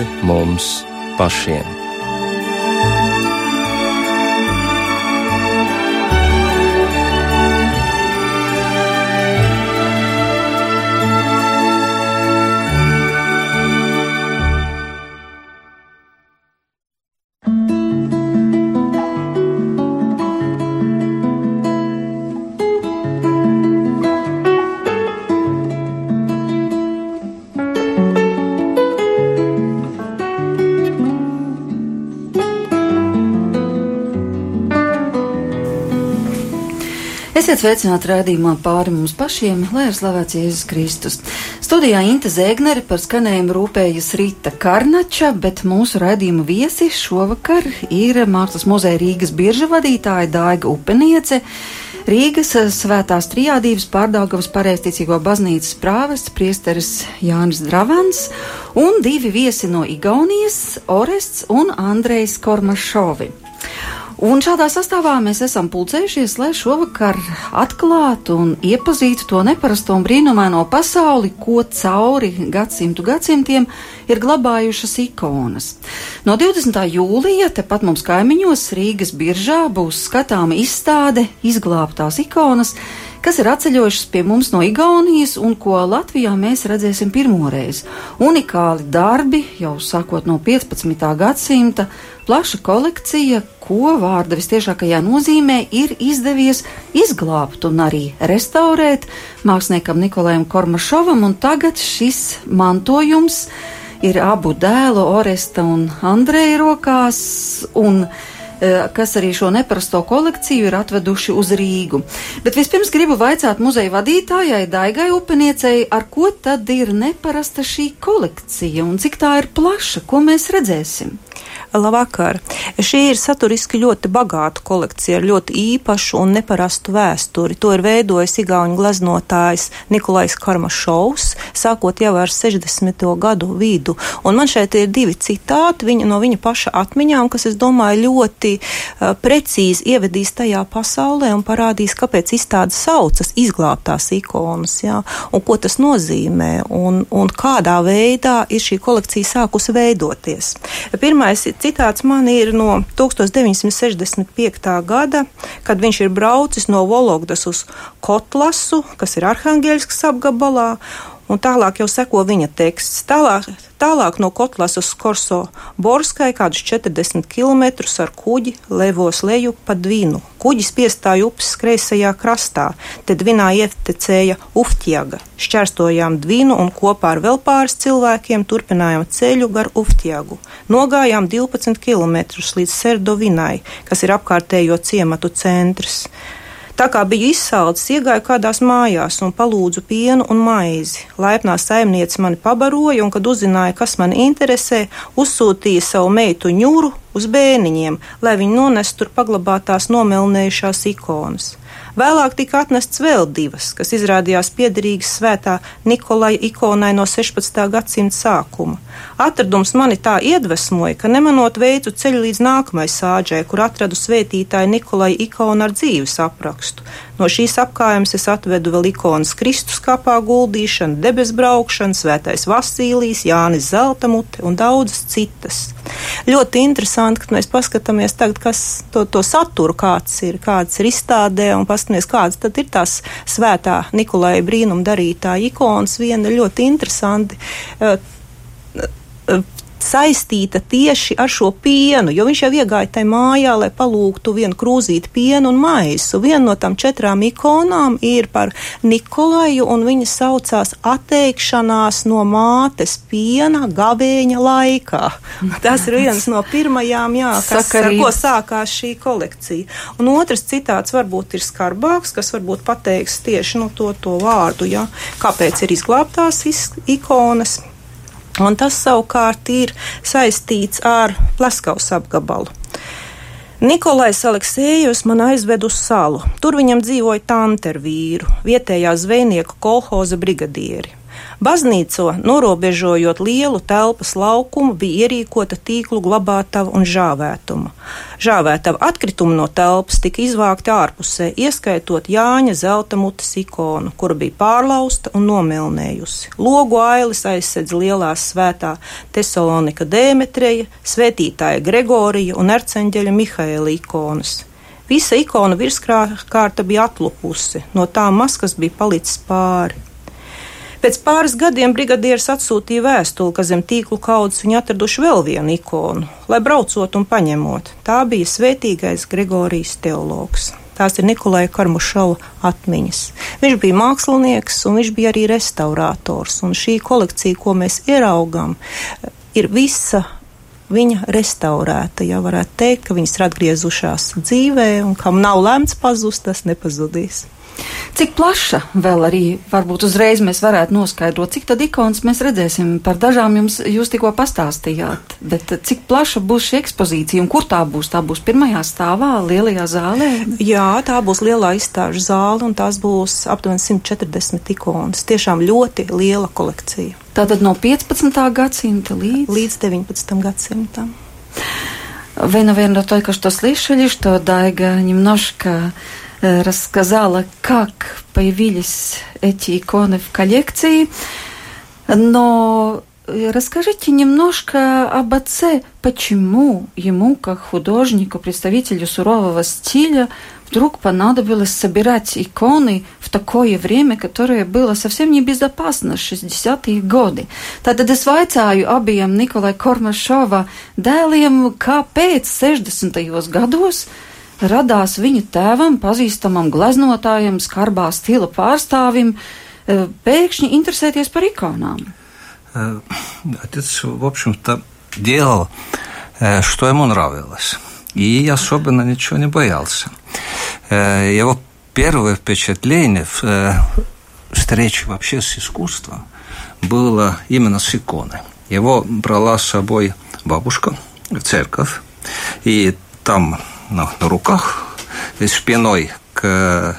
pāri mums pašiem. Esiet sveicināti rādījumā pāri mums pašiem, lai ir slavēts Jēzus Kristus. Studijā Inte Zēgneri par skanējumu rūpējas Rīta Karnača, bet mūsu rādījuma viesi šovakar ir Mākslas muzeja Rīgas birža vadītāja Daiga Upeniece. Rīgas svētās trijādības pārdaugavas pareizticīgo baznīcas prāvests priesteris Jānis Dravans un divi viesi no Igaunijas - Orests un Andrejs Kormašovi. Un šādā sastāvā mēs esam pulcējušies, lai šovakar atklātu un iepazītu to neparasto un brīnumaino pasauli, ko cauri gadsimtu gadsimtiem ir glabājušas ikonas. No 20. jūlija tepat mums kaimiņos Rīgas biržā būs skatāma izstāde izglābtās ikonas kas ir atceļojušas pie mums no Igaunijas un ko Latvijā mēs redzēsim pirmoreiz. Unikāli darbi jau sākot no 15. gadsimta, plaša kolekcija, ko vārda vistiešākajā nozīmē ir izdevies izglābt un arī restaurēt māksliniekam Nikolajam Kormašovam, un tagad šis mantojums ir abu dēlu Oresta un Andreja rokās, un Eh, kas arī šo neparasto kolekciju ir atveduši uz Rīgu. Bet vispirms gribu vaicāt muzeja vadītājai Daigai Upeniecei, ar ko tad ir neparasta šī kolekcija un cik tā ir plaša, ko mēs redzēsim. Labvakar! Šī ir saturiski ļoti bagāta kolekcija ar ļoti īpašu un neparastu vēsturi. To ir veidojis Igauņu glaznotājs Nikolais Karmašovs, sākot jau ar 60. gadu vidu. Un man šeit ir divi citāti viņa, no viņa paša atmiņām, kas, es domāju, ļoti uh, precīzi ievedīs tajā pasaulē un parādīs, kāpēc izstāde saucas izglābtās ikonas, jā, un ko tas nozīmē, un, un kādā veidā ir šī kolekcija sākusi veidoties. Pirmais citāts man ir no 1965. gada, kad viņš ir braucis no Vologdas uz Kotlasu, kas ir Arhangeļskas apgabalā, un tālāk jau seko viņa teksts. Tālāk, tālāk no Kotlas uz Korso Borskai kādus 40 km ar kuģi levos leju pa Dvinu. Kuģis piestāja upes kreisajā krastā, te Dvinā ietecēja Uftjaga. Šķērstojām Dvinu un kopā ar vēl pāris cilvēkiem turpinājām ceļu gar Uftjagu. Nogājām 12 km līdz Serdovinai, kas ir apkārtējo ciematu centrs. Tā kā biju izsalcis, iegāju kādās mājās un palūdzu pienu un maizi. Laipnā saimniece mani pabaroja, un, kad uzzināja, kas man interesē, uzsūtīja savu meitu ņuru uz bēniņiem, lai viņi nonestu tur paglabātās nomelnējušās ikonas. Vēlāk tika atnests vēl divas, kas izrādījās piederīgas svētā Nikolaja ikonai no 16. gadsimta sākuma. Atradums mani tā iedvesmoja, ka nemanot veicu ceļu līdz nākamajai sāģē, kur atradu svētītāju Nikolaja ikonu ar dzīves aprakstu. No šīs apkājas es atvedu vēl ikonas Kristus kapā guldīšanu, debes braukšanu, svētais Vasīlijs, Jānis Zeltamute un daudzas citas. Ļoti interesanti, ka mēs paskatāmies tagad, kas to, to saturu kāds ir, kāds ir izstādē un paskatāmies, kādas tad ir tās svētā Nikolai brīnum darītā ikonas. Viena ļoti interesanti. Uh, saistīta tieši ar šo pienu, jo viņš jau iegāja tajā mājā, lai palūgtu vienu krūzīti pienu un maisu. Viena no tām četrām ikonām ir par Nikolaju, un viņa saucās atteikšanās no mātes piena gavēņa laikā. Tas ir viens no pirmajām, jā, kas, ar ko sākās šī kolekcija. Un otrs citāts varbūt ir skarbāks, kas varbūt pateiks tieši nu, to, to vārdu, jā, kāpēc ir izglābtās ikonas. Un tas savukārt ir saistīts ar Plaskaus apgabalu. Nikolais Aleksējus man aizved uz salu. Tur viņam dzīvoja tante ar vīru, vietējā zvejnieku kolhoza brigadieri. Baznīco, norobežojot lielu telpas laukumu, bija ierīkota tīklu glabātava un žāvētuma. Žāvētava atkritumi no telpas tika izvākti ārpusē, ieskaitot Jāņa zelta mutes ikonu, kura bija pārlausta un nomilnējusi. Logu ailis aizsedz lielās svētā Tesalonika Dēmetreja, svētītāja Gregorija un arceņģeļa Mihaela ikonas. Visa ikona virskārta bija atlupusi, no tā maskas bija palicis pāri. Pēc pāris gadiem brigadieris atsūtīja vēstuli, ka zem tīklu kaudzes viņi atraduši vēl vienu ikonu, lai braucot un paņemot. Tā bija svētīgais Gregorijas teologs. Tās ir Nikolai Karmušova atmiņas. Viņš bija mākslinieks un viņš bija arī restaurators. Un šī kolekcija, ko mēs ieraugām, ir visa viņa restaurēta. Ja varētu teikt, ka viņas ir atgriezušās dzīvē un kam nav lemts pazust, tas nepazudīs. Cik plaša vēl arī varbūt uzreiz mēs varētu noskaidrot, cik tad ikonas mēs redzēsim. Par dažām jums jūs tikko pastāstījāt, bet cik plaša būs šī ekspozīcija un kur tā būs? Tā būs pirmajā stāvā, lielajā zālē? Jā, tā būs lielā izstāžu zāle un tās būs aptuveni 140 ikonas. Tiešām ļoti liela kolekcija. Tātad no 15. gadsimta līdz, līdz 19. gadsimtam. Вы, наверное, только что слышали, что Дайга немножко Э, рассказала, как появились эти иконы в коллекции, но э, расскажите немножко об отце, почему ему, как художнику, представителю сурового стиля, вдруг понадобилось собирать иконы в такое время, которое было совсем небезопасно, 60-е годы. Tātad es vaicāju abiem Nikolai Kormašova dēliem, kāpēc 60. gados radās viņa tēvam, pazīstamam gleznotājam, skarbā stila pārstāvim, э, pēkšņi интересēties par? Э, отец, в общем-то, делал, э, что ему нравилось. И особенно ничего не боялся. Его первое впечатление в встрече вообще с искусством было именно с иконой. Его брала с собой бабушка в церковь, и там на, на руках, спиной к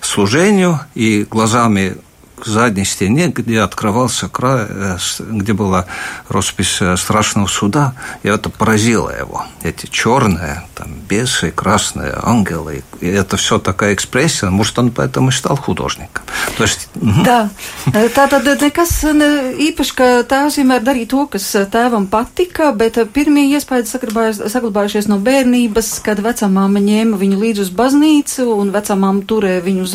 служению и глазами к задней стене, где открывался край, э, где была роспись э, страшного суда, и это поразило его. Эти черные, там, бесы, красные ангелы, и это все такая экспрессия, может, он поэтому и стал художником. То есть... Да, tā tad nekas īpaši, ka tēvs vienmēr darīja to, kas tēvam patika, bet pirmie iespējas saglabājušies no bērnības, kad vecamāma ņēma viņu līdzi uz baznīcu un vecamāma turēja viņu uz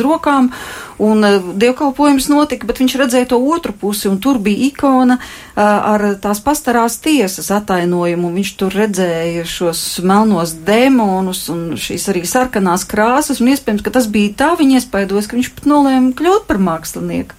un dievkalpojums notika, bet viņš redzēja to otru pusi, un tur bija ikona ar tās pastarās tiesas atainojumu. Viņš tur redzēja šos melnos demonus un šīs arī sarkanās krāsas, un iespējams, ka tas bija tā viņa iespaidos, ka viņš pat nolēma kļūt par mākslinieku.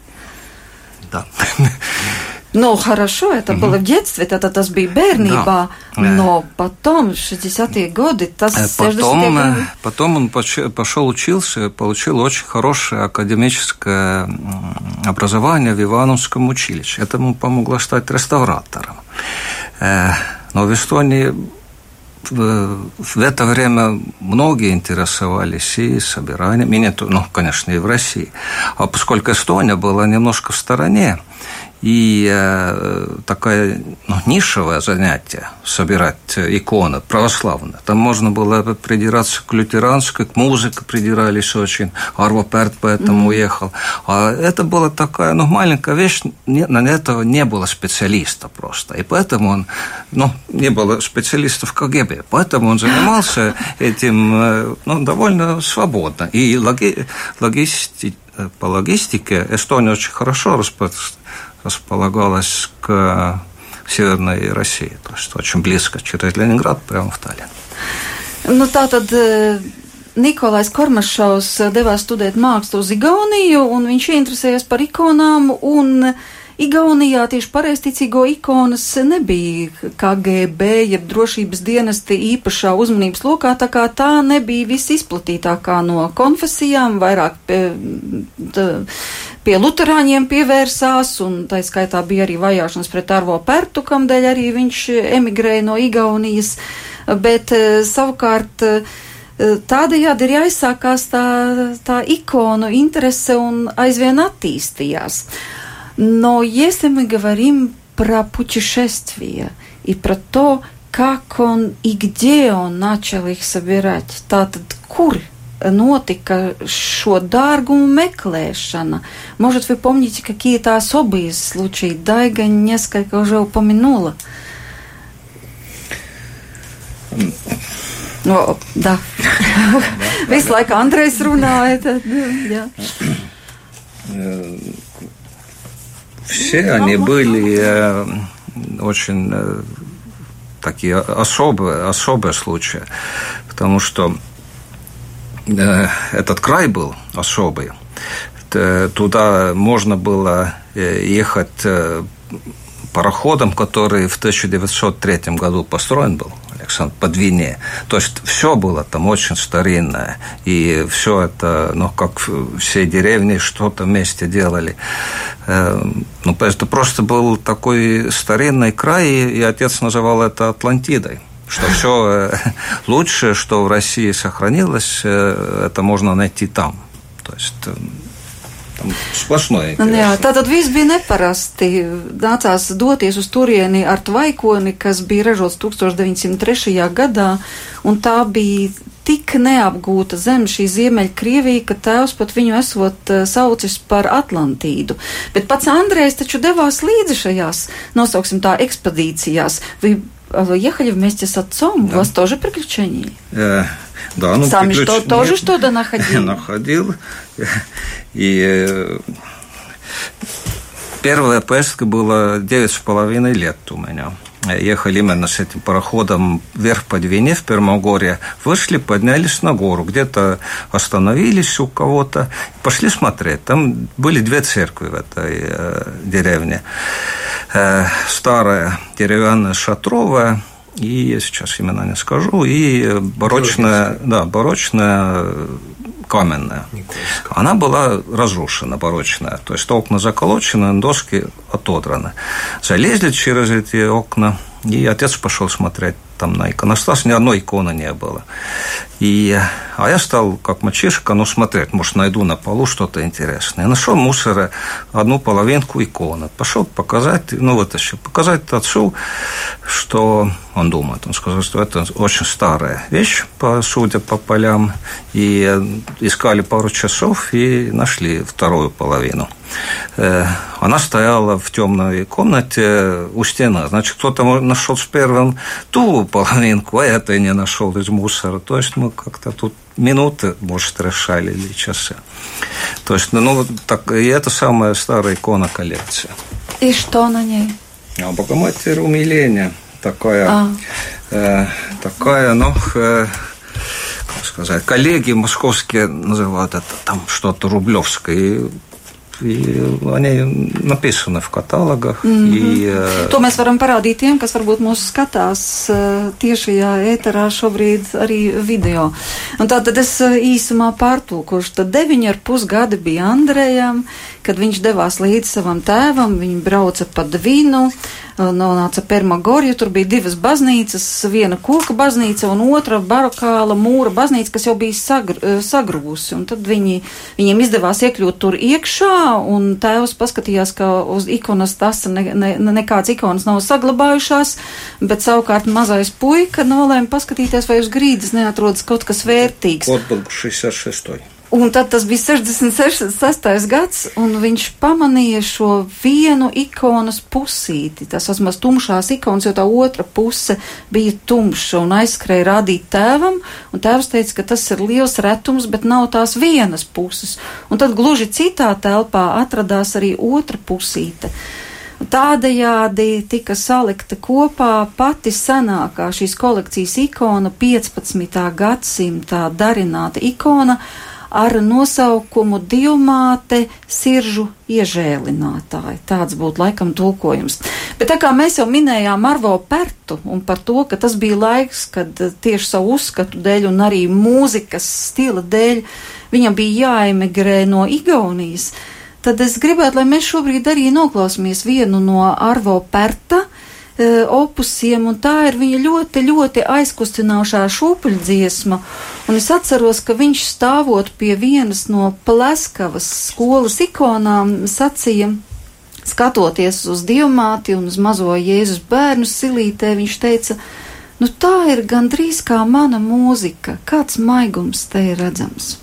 Да. Ну, хорошо, это угу. было в детстве, это tas bija bērnībā, да. но потом, 60-е годы, tas потом, годы. Потом он пошел учился, получил очень хорошее академическое образование в Ивановском училище. Это ему помогло стать реставратором. Но в Эстонии в это время многие интересовались и собиранием, и не, ну, конечно, и в России. А поскольку Эстония была немножко в стороне, и э, такое ну, нишевое занятие собирать иконы православные. Там можно было придираться к лютеранской, к музыке придирались очень. Арво Перт поэтому mm-hmm. уехал. А это была такая ну, маленькая вещь, не, на этого не было специалиста просто. И поэтому он, ну, не было специалистов КГБ. Поэтому он занимался этим э, ну, довольно свободно. И логи, логисти, по логистике Эстония очень хорошо располагалась к Северной России, то есть очень близко через Ленинград прямо в Таллин. Nu, tā tad Nikolais Kormašovs devās studēt mākslu uz Igauniju, un viņš ieinteresējās par ikonām, un Igaunijā tieši pareizticīgo ikonas nebija KGB, jeb drošības dienesti īpašā uzmanības lokā, tā kā tā nebija visizplatītākā no konfesijām, vairāk pie, tā, pie luterāņiem pievērsās, un tā skaitā bija arī vajāšanas pret Arvo Pertu, kamdēļ arī viņš emigrēja no Igaunijas, bet eh, savukārt eh, tādējādi ir jāizsākās tā, tā ikonu interese un aizvien attīstījās. Но если мы говорим про путешествия и про то, как он и где он начал их собирать, tātad kur notika šo dārgumu meklēšana. Может, вы помните какие-то особые случаи? Дайга несколько уже упомянула. No, да. Visu laiku Andrejs runāja. Tad, jā. Все они были э, очень э, такие особые, особые случаи, потому что этот край был особый. Туда можно было ехать пароходом, который в 1903 году построен был, Александр, по Двине. То есть все было там очень старинное. И все это, ну, как все деревни что-то вместе делали. Ну, это просто был такой старинный край, и отец называл это Атлантидой что все лучшее, что в России сохранилось, это можно найти там. То есть Tam splašnoja. Jā, tā tad viss bija neparasti. Nācās doties uz turieni ar tvaikoni, kas bija ražots 1903. gadā, un tā bija tik neapgūta zeme, šī Ziemeļkrievija, ka tēvs pat viņu esot uh, saucis par Atlantīdu. Bet pats Andrejs taču devās līdzi šajās, nosauksim tā, ekspedīcijās. Вы ехали вместе с отцом? Да. У вас тоже приключения? Э, да, ну, Сами что, тоже что-то находили? Находил. И э, первая поездка была девять с половиной лет у меня. Ехали именно с этим пароходом вверх по Двине в Пермогорье. Вышли, поднялись на гору. Где-то остановились у кого-то. Пошли смотреть. Там были две церкви в этой э, деревне. Э, старая деревянная шатровая и сейчас именно не скажу, и барочная, да, барочная каменная. Она была разрушена, барочная. То есть окна заколочены, доски отодраны. Залезли через эти окна, и отец пошел смотреть там на иконостас, ни одной иконы не было. И, а я стал, как мальчишка, ну, смотреть, может, найду на полу что-то интересное. Нашел мусора одну половинку иконы. Пошел показать, ну, вытащил, показать отцу, что он думает. Он сказал, что это очень старая вещь, судя по полям. И искали пару часов и нашли вторую половину. Э, она стояла в темной комнате у стены. Значит, кто-то нашел с первым ту половинку, а это не нашел из мусора. То есть мы как-то тут минуты, может, решали или часы. То есть, ну, так, и это самая старая икона коллекции. И что на ней? А Богоматерь умиления. Такая, а. э, такая, ну, э, как сказать, коллеги московские называют это там что-то рублевское. И они написаны в каталогах. Mm -hmm. и, uh... To mēs varam parādīt tiem, kas varbūt mūs skatās uh, tiešajā ēterā šobrīd arī video. Un tātad es uh, īsumā pārtulkošu. Tad deviņi ar pus gadi bija Andrejam, kad viņš devās līdz savam tēvam, viņi brauca pa Dvinu nonāca Permagorju, tur bija divas baznīcas, viena koka baznīca un otra barokāla mūra baznīca, kas jau bija sagr, sagrūsi. Un tad viņi, viņiem izdevās iekļūt tur iekšā, un tēvs paskatījās, ka uz ikonas tas ne, ne, nekāds ikonas nav saglabājušās, bet savukārt mazais puika nolēma paskatīties, vai uz grīdas neatrodas kaut kas vērtīgs. Отпуск 66. Un tad tas bija 66. gads, un viņš pamanīja šo vienu ikonas pusīti, tās asmaz tumšās ikonas, jo tā otra puse bija tumša un aizskrēja rādīt tēvam, un tēvs teica, ka tas ir liels retums, bet nav tās vienas puses. Un tad gluži citā telpā atradās arī otra pusīte. Tādējādi tika salikta kopā pati senākā šīs kolekcijas ikona, 15. gadsimta darināta ikona ar nosaukumu Divmāte siržu iežēlinātāji. Tāds būtu laikam tulkojums. Bet tā kā mēs jau minējām Marvo Pertu un par to, ka tas bija laiks, kad tieši savu uzskatu dēļ un arī mūzikas stila dēļ viņam bija jāemigrē no Igaunijas, tad es gribētu, lai mēs šobrīd arī noklausāmies vienu no Arvo Perta opusiem, un tā ir viņa ļoti, ļoti aizkustinošā šūpuļdziesma. Un es atceros, ka viņš stāvot pie vienas no Pleskavas skolas ikonām sacīja skatoties uz diamāti un uz mazo Jēzus bērnu silītē, viņš teica, nu tā ir gandrīz kā mana mūzika, kāds maigums te ir redzams.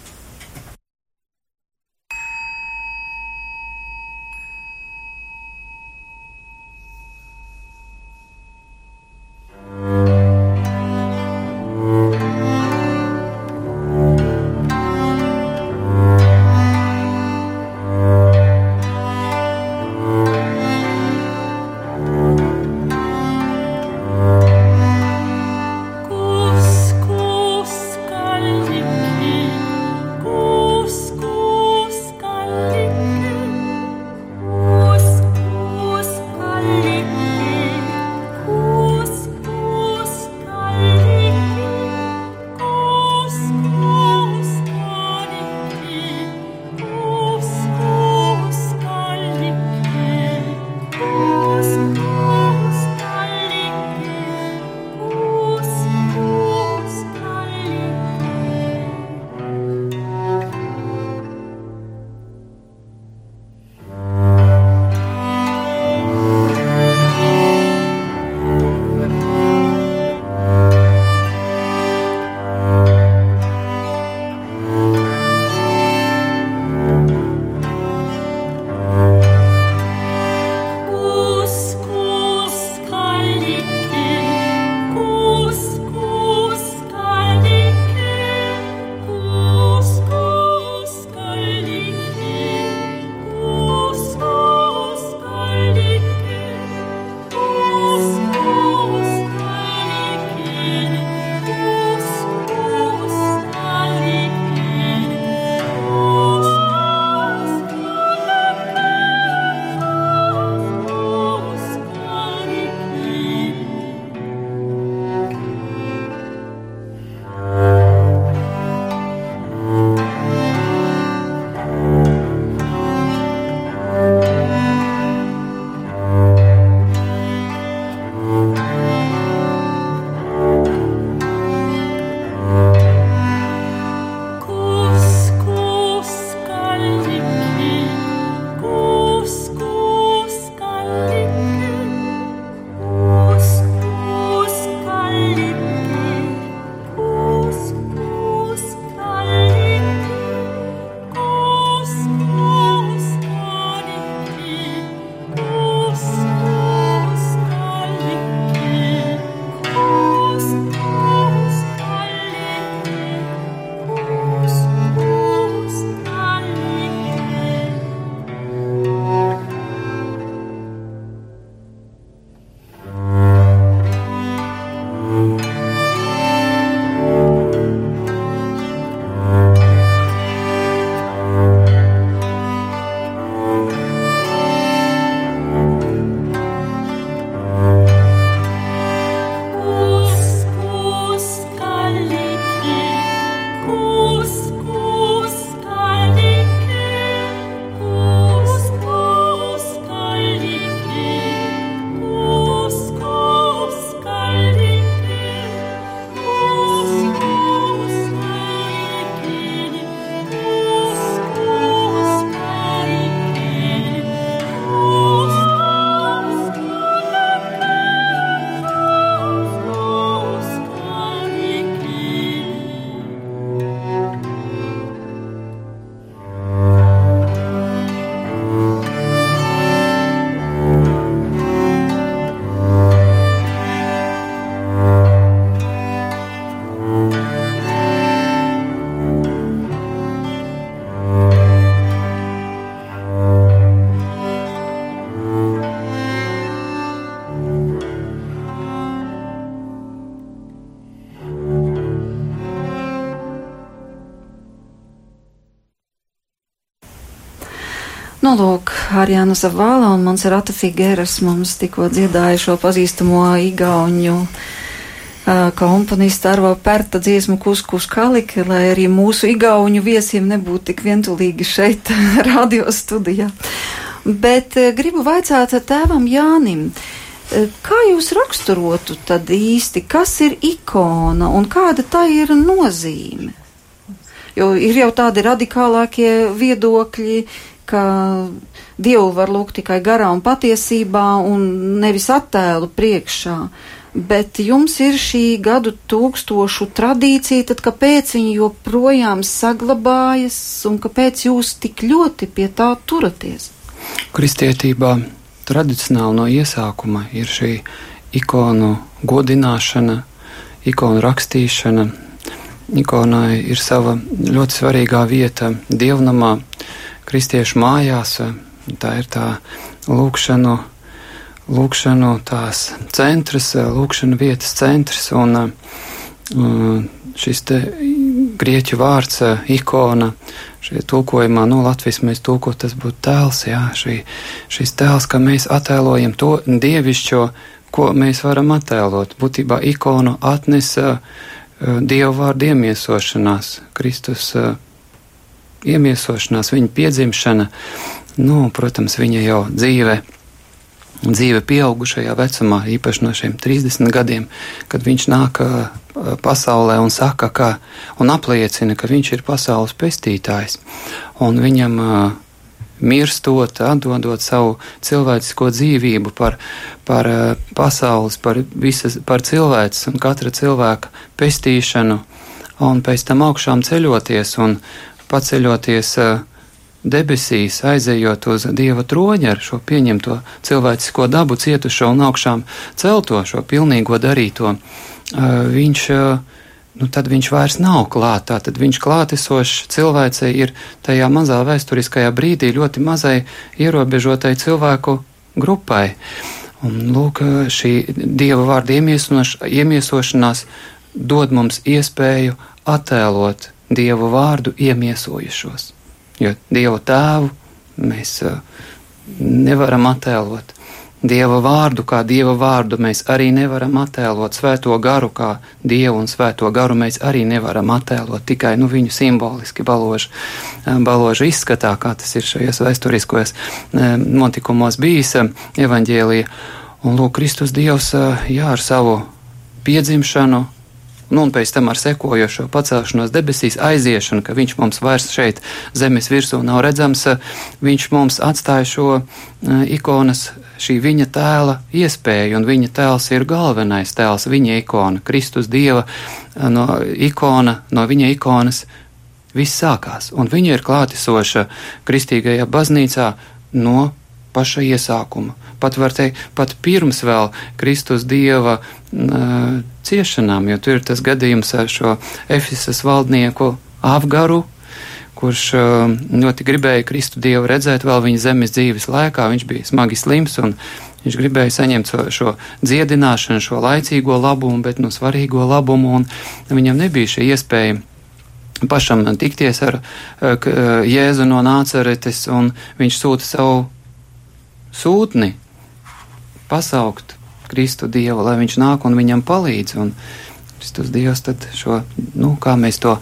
Lūk, Arjāna Zavala un Monserrata Figueras mums tikko dziedāja šo pazīstamo igauņu uh, komponistu Arvo Perta dziesmu Kuskus Kaliki, lai arī mūsu igauņu viesiem nebūtu tik vientulīgi šeit radio studijā. Bet uh, gribu vaicāt tēvam Jānim. Uh, kā jūs raksturotu tad īsti, kas ir ikona un kāda tā ir nozīme? Jo ir jau tādi radikālākie viedokļi, ka Dievu var lūgt tikai garā un patiesībā un nevis attēlu priekšā. Bet jums ir šī gadu tūkstošu tradīcija, tad kāpēc viņi joprojām saglabājas un kāpēc jūs tik ļoti pie tā turaties? Kristietībā tradicionāli no iesākuma ir šī ikonu godināšana, ikonu rakstīšana. Ikonai ir sava ļoti svarīgā vieta dievnamā, kristiešu mājās. Tā ir tā lūkšanu, lūkšanu tās centrs, lūkšanu vietas centrs. Un, uh, šis grieķu vārds, ikona, šie tulkojumā, no Latvijas mēs tulkot, tas būtu tēls, jā, šī, šis tēls, ka mēs attēlojam to dievišķo, ko mēs varam attēlot. Būtībā ikonu atnesa uh, dievu vārdu iemiesošanās, Kristus uh, iemiesošanās, viņa piedzimšana, nu, protams, viņa jau dzīve dzīve pieaugušajā vecumā, īpaši no šiem 30 gadiem, kad viņš nāk pasaulē un saka, ka, un apliecina, ka viņš ir pasaules pestītājs, un viņam mirstot, atdodot savu cilvēcisko dzīvību par, par pasaules, par, visas, par cilvēces un katra cilvēka pestīšanu, un pēc tam augšām ceļoties un paceļoties uh, debesīs, aizejot uz dieva troņa ar šo pieņemto cilvēcisko dabu, cietušo un augšām celto, šo pilnīgo darīto, viņš, nu tad viņš vairs nav klāt, tad viņš klātesošs cilvēcei ir tajā mazā vēsturiskajā brīdī ļoti mazai ierobežotai cilvēku grupai. Un, lūk, šī dieva vārda iemiesošanās dod mums iespēju attēlot dievu vārdu iemiesojušos jo Dievu tēvu mēs nevaram attēlot. Dieva vārdu, kā Dieva vārdu, mēs arī nevaram attēlot. Svēto garu, kā Dievu un Svēto garu, mēs arī nevaram attēlot. Tikai nu, viņu simboliski baložu, baložu izskatā, kā tas ir šajos vēsturiskajos notikumos bijis evaņģēlija. Un lūk, Kristus Dievs, jā, ar savu piedzimšanu, nu, un pēc tam ar sekojošo pacelšanos debesīs aiziešanu, ka viņš mums vairs šeit zemes virsū nav redzams, viņš mums atstāja šo ikonas, šī viņa tēla iespēju, un viņa tēls ir galvenais tēls, viņa ikona, Kristus Dieva no ikona, no viņa ikonas. Viss sākās, un viņa ir klātesoša kristīgajā baznīcā no paša iesākuma. Pat var teikt, pat pirms vēl Kristus Dieva uh, ciešanām, jo tur ir tas gadījums ar šo Efesas valdnieku Afgaru, kurš ļoti gribēja Kristu Dievu redzēt vēl viņa zemes dzīves laikā. Viņš bija smagi slims un viņš gribēja saņemt šo, šo dziedināšanu, šo laicīgo labumu, bet nu, svarīgo labumu, un viņam nebija šī iespēja pašam tikties ar Jēzu no Nāceretes, un viņš sūta savu sūtni pasaukt Kristu Dievu, lai viņš nāk un viņam palīdz. Un Kristus Dievs tad šo, nu, kā mēs to,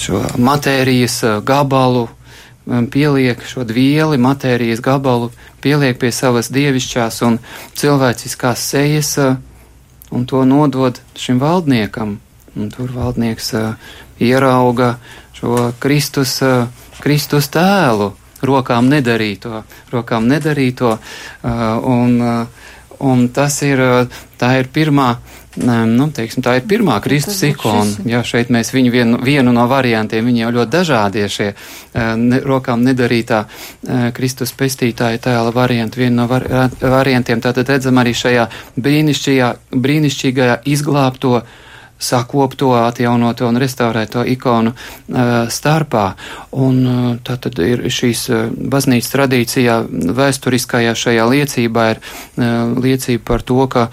šo matērijas eh, gabalu um, pieliek, šo vieli, matērijas gabalu pieliek pie savas dievišķās un cilvēciskās sejas eh, un to nodod šim valdniekam. Un tur valdnieks uh, ierauga šo Kristus, uh, Kristus tēlu, rokām nedarīto, rokām nedarīto, uh, un, uh, un tas ir, uh, tā ir pirmā, nu, teiksim, tā ir pirmā Kristus ikona. Jā, šeit mēs viņu vienu, vienu no variantiem, viņi jau ļoti dažādie šie ne, rokām nedarītā Kristus pestītāja tēla varianti, vienu no var, variantiem. Tātad redzam arī šajā brīnišķīgajā, brīnišķīgajā izglābto sakopto, atjaunoto un restaurēto ikonu uh, starpā. Un uh, tā tad ir šīs uh, baznīcas tradīcijā, vēsturiskajā šajā liecībā ir liecība par to, ka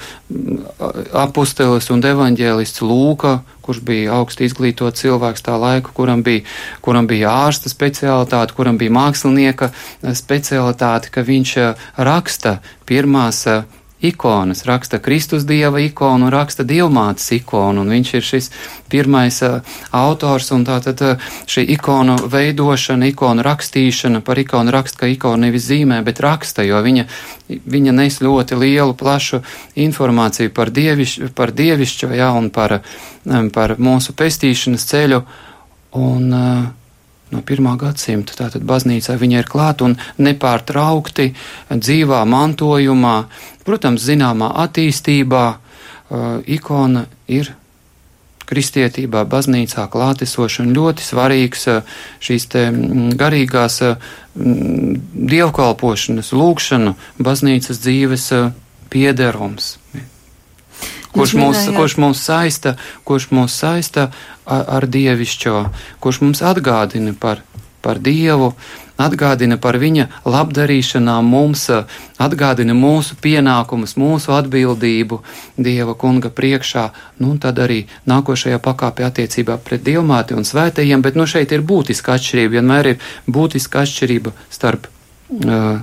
apustelis un evaņģēlists Lūka, kurš bija augsti izglītots cilvēks tā laika, kuram bija, kuram bija ārsta specialitāte, kuram bija mākslinieka specialitāte, ka viņš raksta pirmās ikonas, raksta Kristus dieva ikonu, raksta dievmātes ikonu, un viņš ir šis pirmais uh, autors, un tātad uh, šī ikonu veidošana, ikonu rakstīšana, par ikonu raksta, ka ikonu nevis zīmē, bet raksta, jo viņa, viņa nes ļoti lielu, plašu informāciju par, dieviš, par dievišķo, jā, un par, um, par mūsu pestīšanas ceļu, un uh, no pirmā gadsimta. Tātad baznīcā viņa ir klāta un nepārtraukti dzīvā mantojumā, protams, zināmā attīstībā, uh, ikona ir kristietībā, baznīcā klātesoša un ļoti svarīgs uh, šīs te mm, garīgās uh, mm, dievkalpošanas, lūkšanu, baznīcas dzīves uh, piederums kurš mūs, kurš mūs saista, kurš mūs saista ar, ar dievišķo, kurš mums atgādina par, par Dievu, atgādina par viņa labdarīšanām mums, atgādina mūsu pienākumus, mūsu atbildību Dieva kunga priekšā, nu un tad arī nākošajā pakāpē attiecībā pret dievmāti un svētajiem, bet nu šeit ir būtiska atšķirība, vienmēr ir būtiska atšķirība starp uh,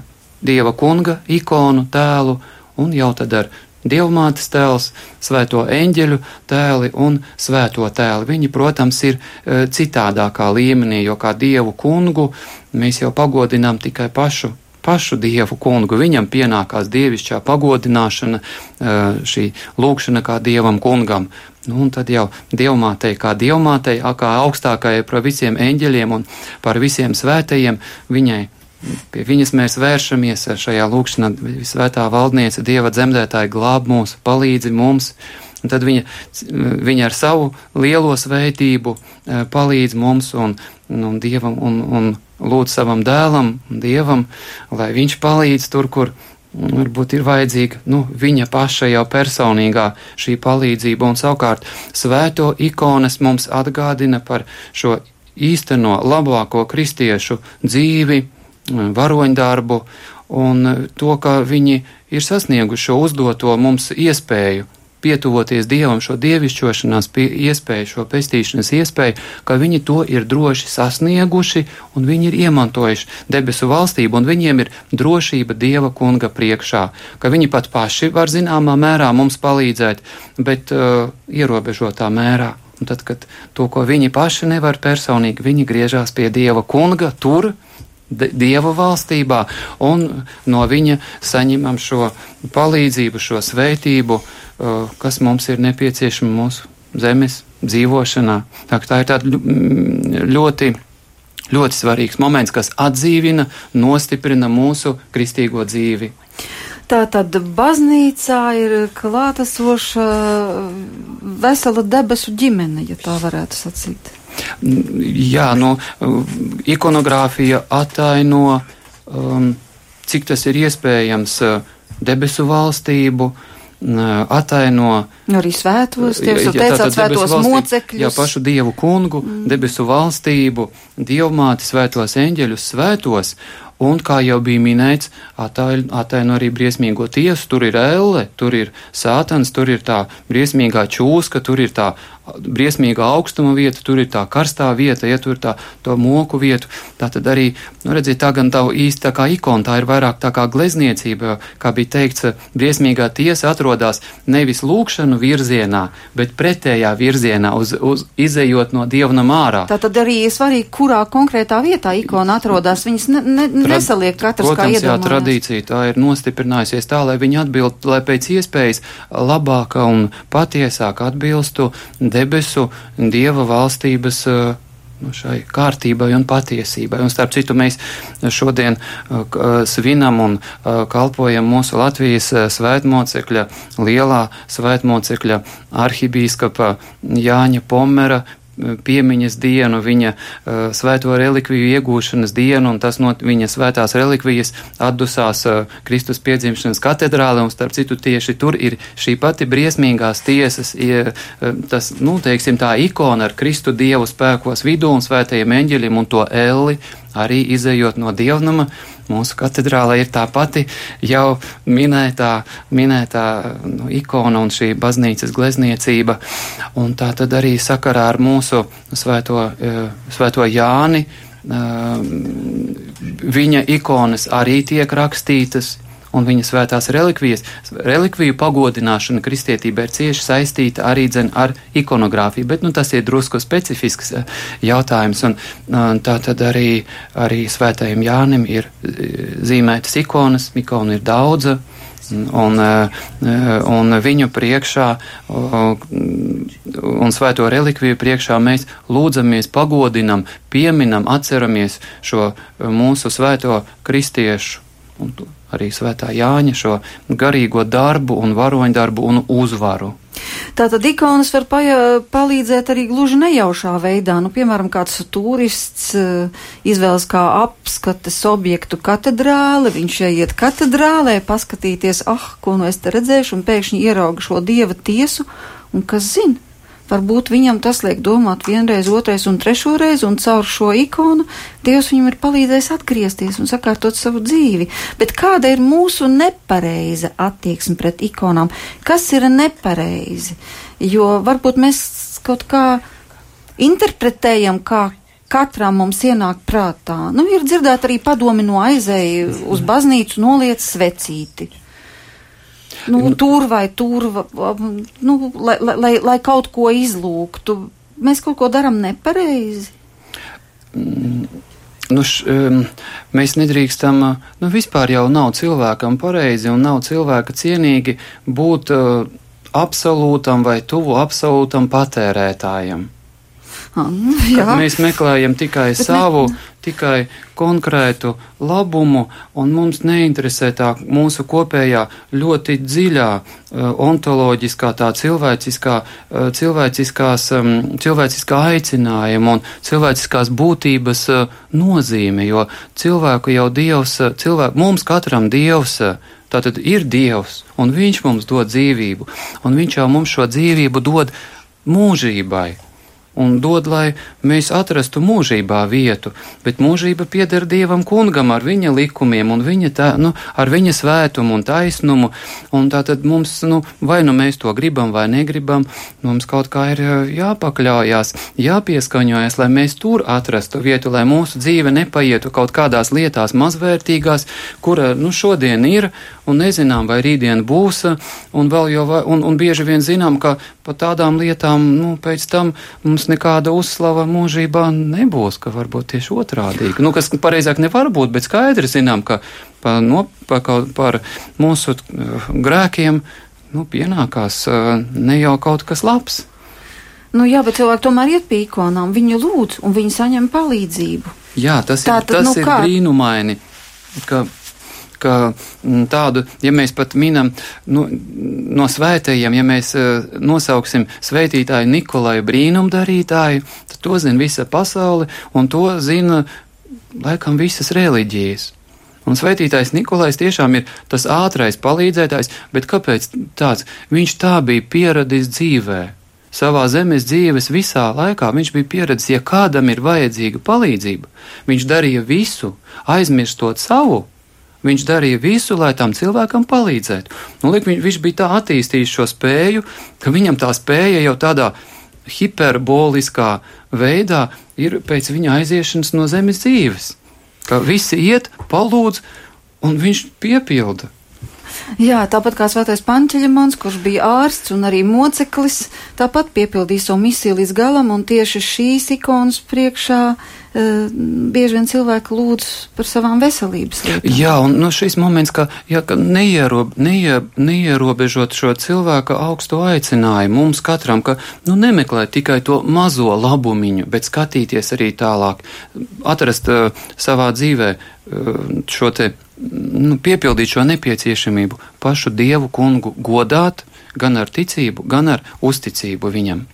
Dieva kunga ikonu, tēlu un jau tad ar Dievmātes tēls, svēto eņģeļu tēli un svēto tēli. Viņi, protams, ir e, citādākā līmenī, jo kā dievu kungu mēs jau pagodinām tikai pašu. Pašu dievu kungu, viņam pienākās dievišķā pagodināšana, e, šī lūkšana kā dievam kungam. Nu, un tad jau dievmātei, kā dievmātei, kā augstākajai par visiem eņģeļiem un par visiem svētajiem, viņai Pie viņas mēs vēršamies šajā lūkšanā, svētā valdniece, Dieva dzemdētāja glāb mūs, palīdzi mums. Un tad viņa, viņa ar savu lielo svētību eh, palīdz mums un, un Dievam un, un lūdz savam dēlam, Dievam, lai viņš palīdz tur, kur varbūt ir vajadzīga nu, viņa paša jau personīgā šī palīdzība. Un savukārt svēto ikonas mums atgādina par šo īsteno labāko kristiešu dzīvi, varoņdarbu un to, ka viņi ir sasnieguši šo uzdoto mums iespēju pietuvoties Dievam, šo dievišķošanās pie, iespēju, šo pestīšanas iespēju, ka viņi to ir droši sasnieguši un viņi ir iemantojuši debesu valstību un viņiem ir drošība Dieva kunga priekšā, ka viņi pat paši var zināmā mērā mums palīdzēt, bet uh, ierobežotā mērā. Un tad, kad to, ko viņi paši nevar personīgi, viņi griežās pie Dieva kunga tur, Dieva valstībā, un no viņa saņemam šo palīdzību, šo svētību, uh, kas mums ir nepieciešama mūsu zemes dzīvošanā. Tā, tā ir tāda ļoti, ļoti svarīgs moments, kas atdzīvina, nostiprina mūsu kristīgo dzīvi. Tā tad baznīcā ir klātesoša vesela debesu ģimene, ja tā varētu sacīt. Jā, nu, ikonogrāfija ataino, um, cik tas ir iespējams, uh, debesu valstību, uh, ataino arī svētos, jūs teicāt svētos mocekļus. Jā, pašu dievu kungu, mm. debesu valstību, dievmāti, svētos eņģeļus, svētos, un, kā jau bija minēts, ataino arī briesmīgo tiesu, tur ir elle, tur ir sātans, tur ir tā briesmīgā čūska, tur ir tā briesmīga augstuma vieta, tur ir tā karstā vieta, ja tur ir tā to moku vietu. Tā tad arī, nu, redziet, tā gan tā īsti tā kā ikona, tā ir vairāk tā kā glezniecība, kā bija teikts, briesmīgā tiesa atrodas nevis lūkšanu virzienā, bet pretējā virzienā, uz, uz izējot no dievnam ārā. Tā tad arī ir svarīgi, kurā konkrētā vietā ikona atrodas. Viņas ne, ne, nesaliek katrs Protams, kā iedomājās. Jā, tradīcija tā ir nostiprinājusies tā, lai viņi atbild, lai pēc iespējas labāka un patiesāk atbilstu debesu dieva valstības uh, nu, šai kārtībai un patiesībai. Un starp citu, mēs šodien uh, svinam un uh, kalpojam mūsu Latvijas svētmocekļa, lielā svētmocekļa arhibīskapa Jāņa Pomera piemiņas dienu, viņa uh, svēto relikviju iegūšanas dienu, un tas no viņa svētās relikvijas atdusās uh, Kristus piedzimšanas katedrāle, un starp citu tieši tur ir šī pati briesmīgās tiesas, ja, uh, tas, nu, teiksim, tā ikona ar Kristu Dievu spēkos vidū un svētajiem eņģeļiem un to elli, arī izējot no dievnama. Mūsu katedrālē ir tā pati jau minētā, minētā nu, ikona un šī baznīcas glezniecība. Un tā tad arī sakarā ar mūsu svēto, eh, svēto Jāni. Eh, viņa ikonas arī tiek rakstītas, un viņa svētās relikvijas. Relikviju pagodināšana kristietībā ir cieši saistīta arī dzen ar ikonogrāfiju, bet nu, tas ir drusku specifisks eh, jautājums. Un, tā tad arī, arī svētajam Jānim ir eh, zīmētas ikonas, ikonu ir daudz. Un, un viņu priekšā un svēto relikviju priekšā mēs lūdzamies, pagodinam, pieminam, atceramies šo mūsu svēto kristiešu un arī svētā Jāņa šo garīgo darbu un varoņdarbu un uzvaru. Tātad ikonas var palīdzēt arī gluži nejaušā veidā. Nu, piemēram, kāds turists uh, izvēlas kā apskates objektu katedrāli, viņš iet katedrālē, paskatīties, ah, ko nu es te redzēšu, un pēkšņi ierauga šo dieva tiesu, un kas zina? Varbūt viņam tas liek domāt vienreiz, otrais un trešo reizi, un caur šo ikonu Dievs viņam ir palīdzējis atgriezties un sakārtot savu dzīvi. Bet kāda ir mūsu nepareiza attieksme pret ikonām? Kas ir nepareizi? Jo varbūt mēs kaut kā interpretējam, kā katram mums ienāk prātā. Nu, ir dzirdēt arī padomi no aizēja uz baznīcu noliec svecīti nu, tur vai tur, nu, lai, lai, lai kaut ko izlūgtu. Mēs kaut ko darām nepareizi. Mm. Nu, š, um, mēs nedrīkstam, nu, vispār jau nav cilvēkam pareizi un nav cilvēka cienīgi būt uh, absolūtam vai tuvu absolūtam patērētājam. Kad mēs meklējam tikai Bet savu, ne... tikai konkrētu labumu, un mums neinteresē tā mūsu kopējā ļoti dziļā uh, ontoloģiskā, tā cilvēciskā, uh, cilvēciskās, um, cilvēciskā aicinājuma un cilvēciskās būtības uh, nozīme, jo cilvēku jau Dievs, cilvēku, mums katram Dievs, tātad ir Dievs, un Viņš mums dod dzīvību, un Viņš jau mums šo dzīvību dod mūžībai un dod, lai mēs atrastu mūžībā vietu, bet mūžība pieder Dievam kungam ar viņa likumiem un viņa tā, nu, ar viņa svētumu un taisnumu, un tā tad mums, nu, vai nu mēs to gribam vai negribam, mums kaut kā ir jāpakļaujās, jāpieskaņojas, lai mēs tur atrastu vietu, lai mūsu dzīve nepaietu kaut kādās lietās mazvērtīgās, kura, nu, šodien ir, un nezinām, vai rītdien būs, un vēl jau, un, un bieži vien zinām, ka par tādām lietām, nu, pēc tam mums nekāda uzslava mūžībā nebūs, ka varbūt tieši otrādīgi. Nu, kas pareizāk nevar būt, bet skaidri zinām, ka pa, no, pa, par mūsu uh, grēkiem, nu, pienākās uh, ne jau kaut kas labs. Nu, jā, bet cilvēki tomēr iet pie ikonām, viņu lūdz un viņi saņem palīdzību. Jā, tas Tā, ir, tas nu, ir kā? brīnumaini, ka ka mm, tādu, ja mēs pat minam nu, no svētajiem, ja mēs uh, nosauksim svētītāju Nikolaju brīnumdarītāju, tad to zina visa pasaule un to zina laikam visas reliģijas. Un svētītājs Nikolais tiešām ir tas ātrais palīdzētājs, bet kāpēc tāds? Viņš tā bija pieradis dzīvē. Savā zemes dzīves visā laikā viņš bija pieredzējis, ja kādam ir vajadzīga palīdzība, viņš darīja visu, aizmirstot savu Viņš darīja visu, lai tam cilvēkam palīdzētu. Nu, liek, viņš, bija tā attīstījis šo spēju, ka viņam tā spēja jau tādā hiperboliskā veidā ir pēc viņa aiziešanas no zemes dzīves. Ka visi iet, palūdz, un viņš piepilda. Jā, tāpat kā Svētais Pančeļamons, kurš bija ārsts un arī moceklis, tāpat piepildīja savu misiju līdz galam, un tieši šīs ikonas priekšā uh, bieži vien cilvēki lūdz par savām veselības lietām. Jā, un no nu, šis moments, ka, jā, ka neierob, neie, neierobežot šo cilvēka augsto aicinājumu mums katram, ka nu, nemeklēt tikai to mazo labumiņu, bet skatīties arī tālāk, atrast uh, savā dzīvē uh, šo te nu, piepildīt šo nepieciešamību, pašu dievu kungu godāt, gan ar ticību, gan ar uzticību viņam.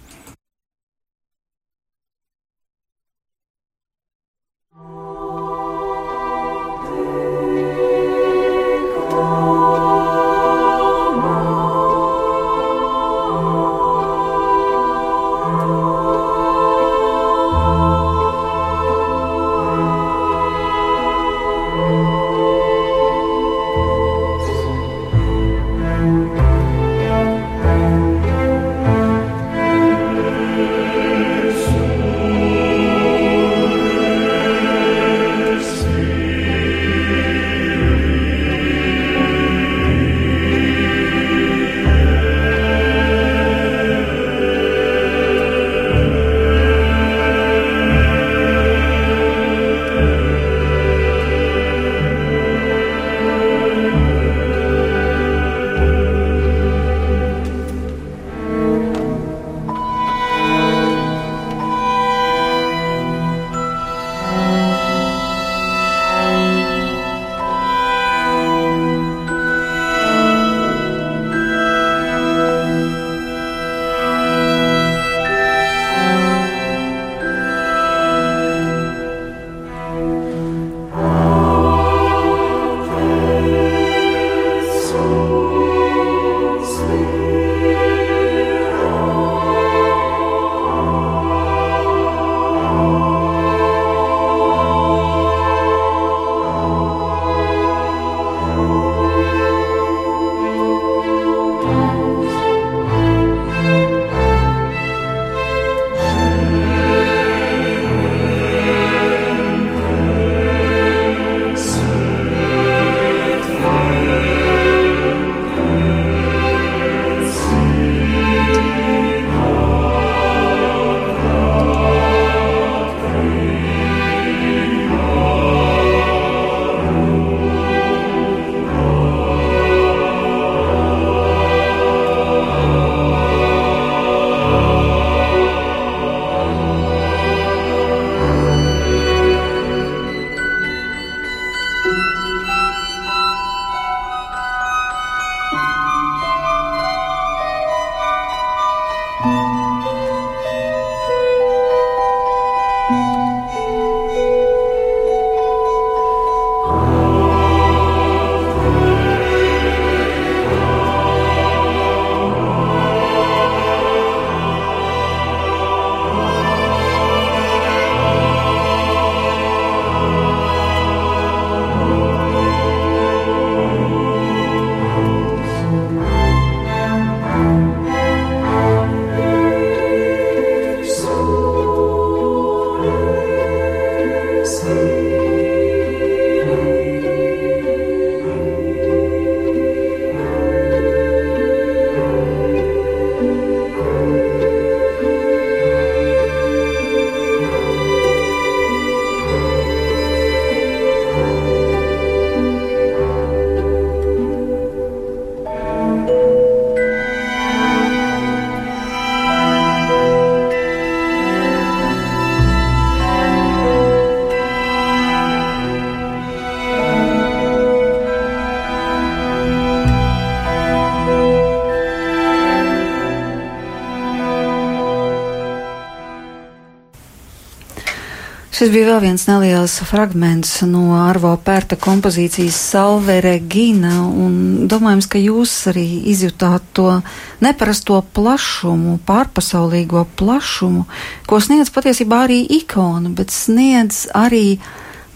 Šis bija vēl viens neliels fragments no Arvo Pērta kompozīcijas Salve Regina, un domājams, ka jūs arī izjutāt to neparasto plašumu, pārpasaulīgo plašumu, ko sniedz patiesībā arī ikona, bet sniedz arī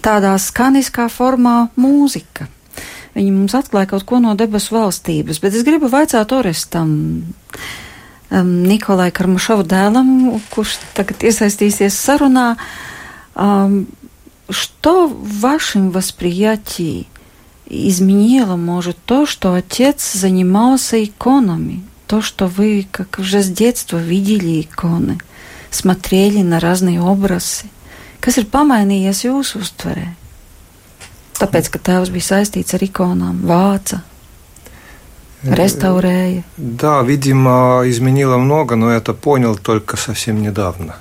tādā skaniskā formā mūzika. Viņi mums atklāja kaut ko no debesu valstības, bet es gribu vaicāt Orestam, um, Nikolai Karmašovu dēlam, kurš tagad iesaistīsies sarunā. Что в вашем восприятии изменило, может, то, что отец занимался иконами, то, что вы, как уже с детства, видели иконы, смотрели на разные образы? Kas ir pamainījies jūsu uztverē? Tāpēc, ka tēvs bija saistīts ar ikonām, vāca, реставрēja. Да, видимо, изменило много, но это понял только совсем недавно.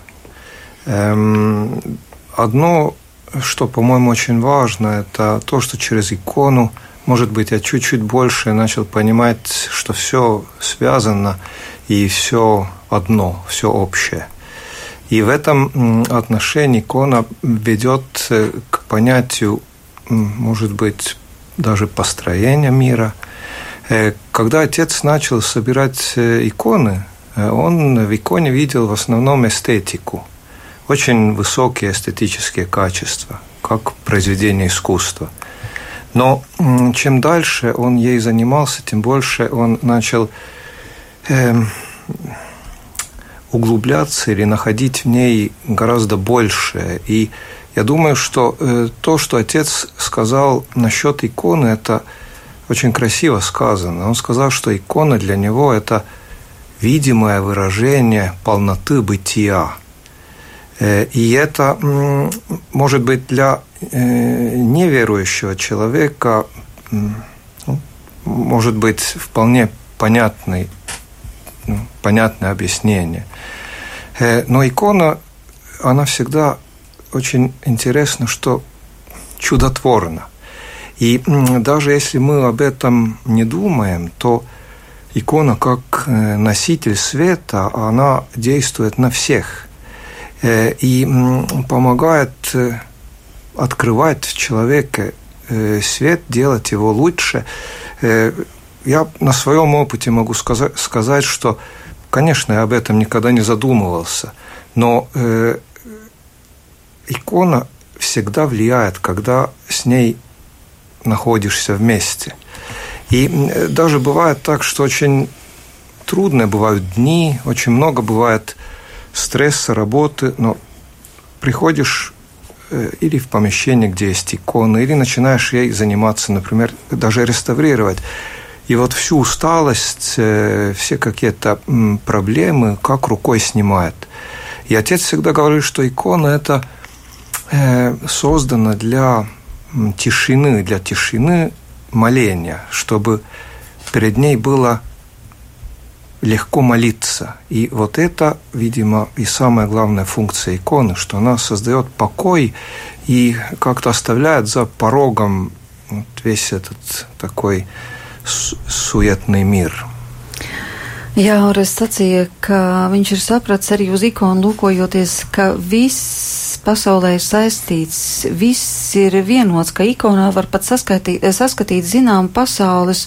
Эм, одно, что, по-моему, очень важно, это то, что через икону, может быть, я чуть-чуть больше начал понимать, что все связано и все одно, все общее. И в этом отношении икона ведет к понятию может быть, даже построения мира. Э, когда отец начал собирать э, иконы, э, он в иконе видел в основном эстетику, очень высокие эстетические качества, как произведение искусства. Но чем дальше он ей занимался, тем больше он начал э, углубляться или находить в ней гораздо больше. И я думаю, что э, то, что отец сказал насчет иконы, это очень красиво сказано. Он сказал, что икона для него – это видимое выражение полноты бытия. Э, и это может быть для э, неверующего человека, ну, может быть, вполне понятный, ну, понятное объяснение. Но икона, она всегда очень интересно, что чудотворно. И даже если мы об этом не думаем, то икона как э, носитель света, она действует на всех э, и помогает э, открывать в человеке свет, делать его лучше. Я на своем опыте могу сказать, сказать что, конечно, я об этом никогда не задумывался, но икона всегда влияет, когда с ней находишься вместе. И даже бывает так, что очень трудные бывают дни, очень много бывает стресса, работы, но приходишь э, или в помещение, где есть иконы, или начинаешь ей заниматься, например, даже реставрировать. И вот всю усталость, э, все какие-то проблемы как рукой снимает. И отец всегда говорит, что икона – это – Э, создана для тишины, для тишины моления, чтобы перед ней было легко молиться. И вот это, видимо, и самая главная функция иконы, что она создает покой и как-то оставляет за порогом вот весь этот такой суетный мир. Jā, Ores sacīja, ka viņš ir sapratis arī uz ikonu lūkojoties, ka viss pasaulē ir saistīts, viss ir vienots, ka ikonā var pat saskatīt, saskatīt zinām pasaules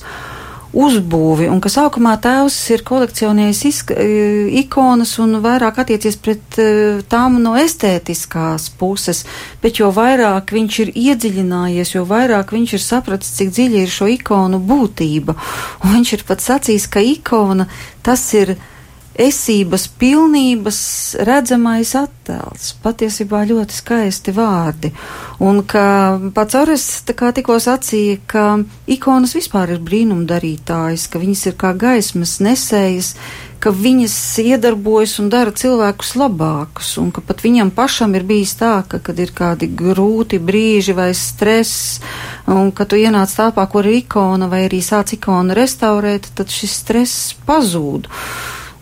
uzbūvi, un ka sākumā tēvs ir kolekcionējis e, ikonas un vairāk attiecies pret e, tām no estētiskās puses, bet jo vairāk viņš ir iedziļinājies, jo vairāk viņš ir sapratis, cik dziļi ir šo ikonu būtība, un viņš ir pat sacījis, ka ikona tas ir esības pilnības redzamais attēls. Patiesībā ļoti skaisti vārdi. Un ka pats Ores tikko sacīja, ka ikonas vispār ir brīnumdarītājas, ka viņas ir kā gaismas nesējas, ka viņas iedarbojas un dara cilvēkus labākus, un ka pat viņam pašam ir bijis tā, ka, kad ir kādi grūti brīži vai stress, un ka tu ienāc tāpā, kur ir ikona, vai arī sāc ikonu restaurēt, tad šis stress pazūd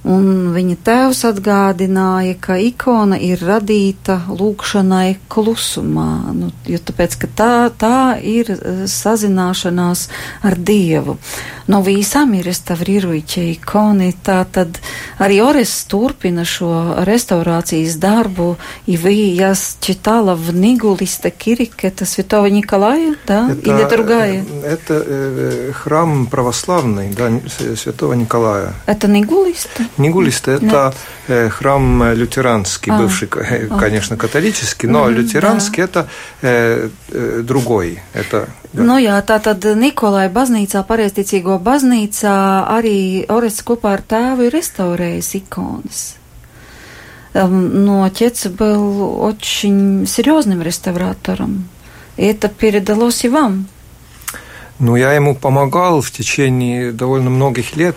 Un viņa tēvs atgādināja, ka ikona ir radīta lūkšanai klusumā, nu, jo tāpēc, ka tā, tā ir eh, sazināšanās ar Dievu. No visam ir restavrīruiķa ikoni, tā tad arī Ores turpina šo restaurācijas darbu, и вы, я читала в Нигулисте Кирик, это Святого Николая, да, это, или другая? Это э, храм православный, да, Святого Николая. Это Нигулисте – это э, храм лютеранский, а, бывший, э, конечно, католический, но mm, лютеранский да. – это э, э, другой. Это, да. Nu jā, tā tad Nikolai baznīcā, pareizticīgo baznīcā, arī Orests kopā ar tēvu ir restaurējis ikonas. Но отец был очень серьезным реставратором. И это передалось и вам. Ну, я ему помогал в течение довольно многих лет.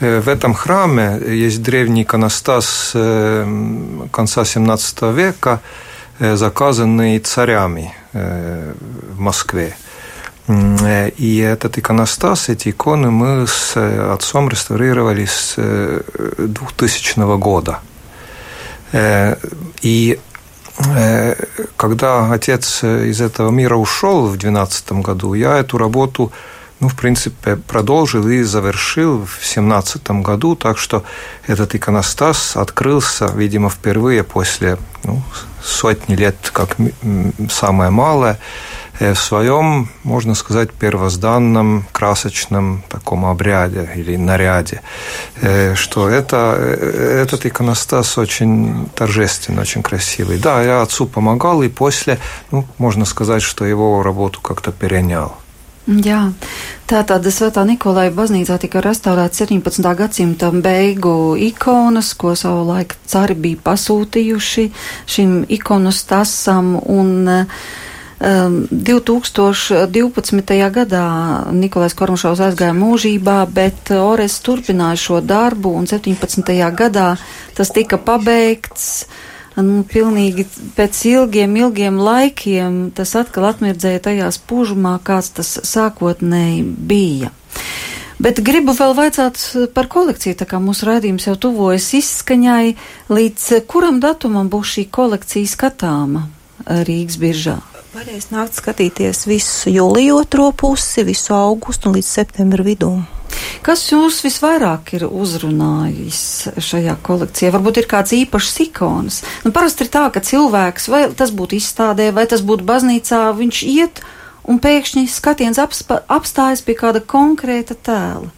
В этом храме есть древний иконостас конца XVII века, заказанный царями в Москве. И этот иконостас, эти иконы мы с отцом реставрировали с 2000 года. И когда отец из этого мира ушел в 2012 году, я эту работу ну, в принципе, продолжил и завершил в 2017 году, так что этот иконостас открылся, видимо, впервые после ну, сотни лет, как самое малое, в своем, можно сказать, первозданном красочном таком обряде или наряде, что это, этот иконостас очень торжественный, очень красивый. Да, я отцу помогал, и после, ну, можно сказать, что его работу как-то перенял. Jā, tātad Svētā Nikolai baznīcā tika restaurēta 17. gadsimta beigu ikonas, ko savulaik cari bija pasūtījuši šim ikonas tasam, un um, 2012. gadā Nikolais Kormašovs aizgāja mūžībā, bet Ores turpināja šo darbu, un 17. gadā tas tika pabeigts nu, pilnīgi pēc ilgiem, ilgiem laikiem tas atkal atmirdzēja tajā spūžumā, kāds tas sākotnēji bija. Bet gribu vēl vaicāt par kolekciju, tā kā mūsu raidījums jau tuvojas izskaņai, līdz kuram datumam būs šī kolekcija skatāma Rīgas biržā? Varēs nākt skatīties visu jūliju otro pusi, visu augustu līdz septembra vidū. Kas jūs visvairāk ir uzrunājis šajā kolekcijā? Varbūt ir kāds īpašs ikonas. Nu, parasti ir tā, ka cilvēks, vai tas būtu izstādē, vai tas būtu baznīcā, viņš iet un pēkšņi skatiens apstājas pie kāda konkrēta tēla.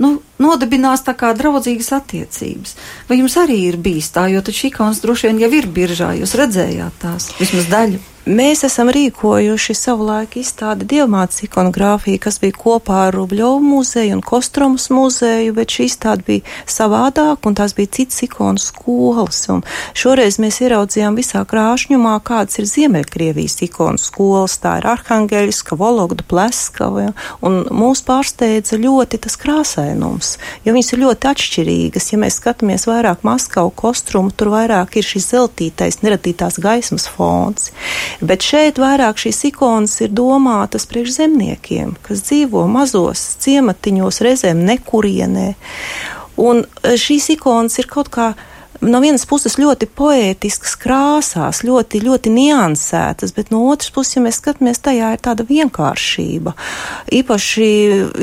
Nu, nodibinās tā kā draudzīgas attiecības. Vai jums arī ir bijis tā, jo taču ikonas droši vien jau ir biržā, jūs redzējāt tās vismaz daļu? Mēs esam rīkojuši savulaik izstādi dievmātes ikonogrāfiju, kas bija kopā ar Rubļovu muzeju un Kostromas muzeju, bet šī izstāde bija savādāk un tās bija citas ikonu skolas. Un šoreiz mēs ieraudzījām visā krāšņumā, kādas ir Ziemeļkrievijas ikonu skolas. Tā ir Arhangeļska, Vologda, Pleskava, un mūs pārsteidza ļoti tas krāsainums, jo viņas ir ļoti atšķirīgas. Ja mēs skatāmies vairāk Maskavu kostrumu, tur vairāk ir šis zeltītais, neradītās gaismas fons. Bet šeit vairāk šīs ikonas ir domātas priekš zemniekiem, kas dzīvo mazos ciematiņos, reizēm nekurienē. Un e, šīs ikonas ir kaut kā no vienas puses ļoti poētiskas krāsās, ļoti, ļoti niansētas, bet no otras puses, ja mēs skatāmies, tajā ir tāda vienkāršība. Īpaši,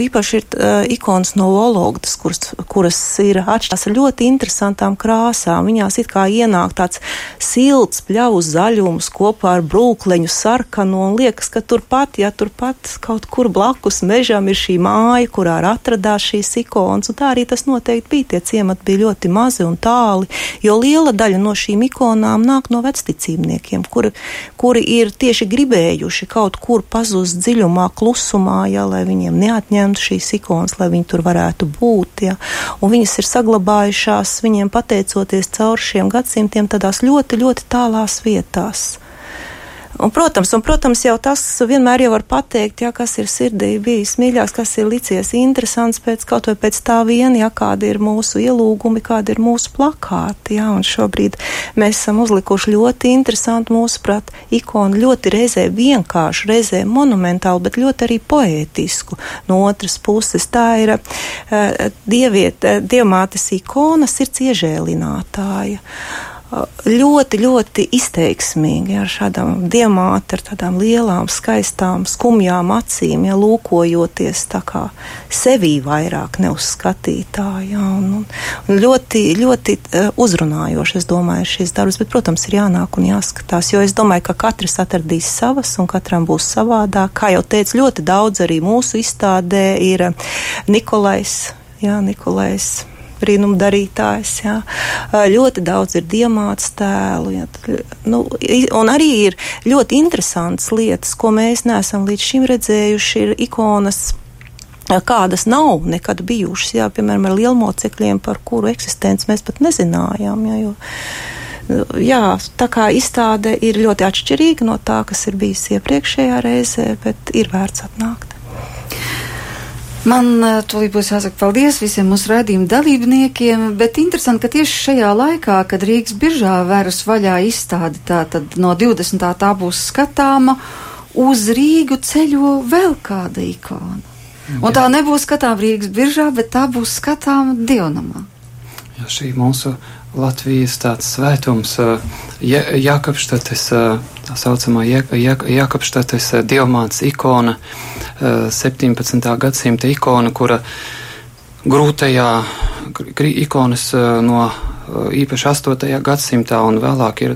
īpaši ir uh, ikonas no Vologdas, kuras, kuras ir atšķirās ar ļoti interesantām krāsām. Viņās it kā ienāk tāds silts, pļavus zaļums kopā ar brūkleņu sarkanu un liekas, ka turpat, ja turpat kaut kur blakus mežam ir šī māja, kurā atradās šīs ikonas, un tā arī tas noteikti bija. Tie ciemati bija ļoti mazi un tāli jo liela daļa no šīm ikonām nāk no vecticībniekiem, kuri, kuri ir tieši gribējuši kaut kur pazust dziļumā, klusumā, ja, lai viņiem neatņemtu šīs ikonas, lai viņi tur varētu būt. Ja, un viņas ir saglabājušās viņiem pateicoties caur šiem gadsimtiem tādās ļoti, ļoti tālās vietās. Un, protams, un, protams, jau tas vienmēr jau var pateikt, ja kas ir sirdī bijis mīļāks, kas ir licies interesants pēc kaut vai pēc tā viena, ja kādi ir mūsu ielūgumi, kādi ir mūsu plakāti. Ja, un šobrīd mēs esam uzlikuši ļoti interesantu, mūsuprāt, ikonu ļoti reizē vienkāršu, reizē monumentālu, bet ļoti arī poētisku. No otras puses tā ir uh, dieviet, uh, dievmātes ikona, sirds iežēlinātāja ļoti, ļoti izteiksmīgi ar šādām diamāti, ar tādām lielām, skaistām, skumjām acīm, ja lūkojoties tā kā sevī vairāk neuzskatītāji. Ja, un, un ļoti, ļoti uzrunājoši, es domāju, šīs darbs, bet, protams, ir jānāk un jāskatās, jo es domāju, ka katrs atradīs savas un katram būs savādāk. Kā jau teicu, ļoti daudz arī mūsu izstādē ir Nikolais, jā, Nikolais brīnumdarītājs. Jā. Ļoti daudz ir diamāts tēlu. Jā. Nu, un arī ir ļoti interesantas lietas, ko mēs neesam līdz šim redzējuši, ir ikonas kādas nav nekad bijušas, jā, piemēram, ar lielmocekļiem, par kuru eksistenci mēs pat nezinājām. Jā, jo, jā, tā kā izstāde ir ļoti atšķirīga no tā, kas ir bijis iepriekšējā reizē, bet ir vērts atnākt. Man eh, tūlīt būs jāsaka paldies visiem mūsu redzījuma dalībniekiem, bet interesanti, ka tieši šajā laikā, kad Rīgas biržā vēras vaļā izstādi, tā tad no 20. tā būs skatāma, uz Rīgu ceļo vēl kāda ikona. Un tā nebūs skatāma Rīgas biržā, bet tā būs skatāma Dionamā. Ja šī mūsu Latvijas tāds svētums, Jākapštates, tā saucamā Jākapštates diamāts ikona, 17. gadsimta ikona, kura grūtajā ikonas no īpaši 8. gadsimtā un vēlāk ir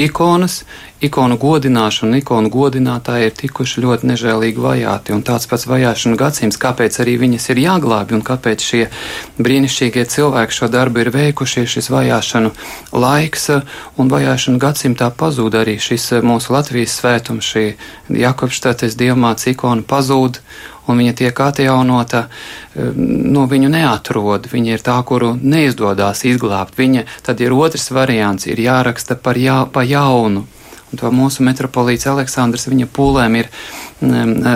ikonas, ikonu godināšana, ikonu godinātāji ir tikuši ļoti nežēlīgi vajāti, un tāds pats vajāšana gadsimts, kāpēc arī viņas ir jāglābi, un kāpēc šie brīnišķīgie cilvēki šo darbu ir veikuši, šis vajāšanu laiks, un vajāšana gadsimtā pazūd arī šis mūsu Latvijas svētums, šī Jakobštates dievmāts ikona pazūd, un viņa tiek atjaunota, nu, viņu neatrod. Viņa ir tā, kuru neizdodas izglābt. Viņa tad ir otrs variants, ir jāraksta par jā, pa jaunu. Un to mūsu metropolīts Aleksandrs viņa pūlēm ir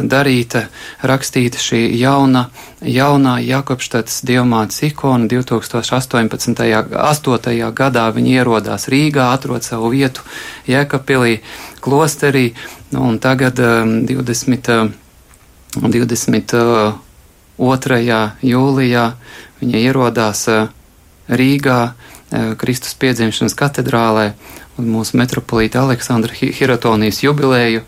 darīta, rakstīta šī jauna, jaunā Jakobštatas dievmātes ikona 2018. 8. gadā viņa ierodās Rīgā, atrod savu vietu Jēkabpilī klosterī, un tagad 20. 22. jūlijā viņa ierodās eh, Rīgā eh, Kristus piedzimšanas katedrālē un mūsu metropolīta Aleksandra Hirotonijas jubilēju,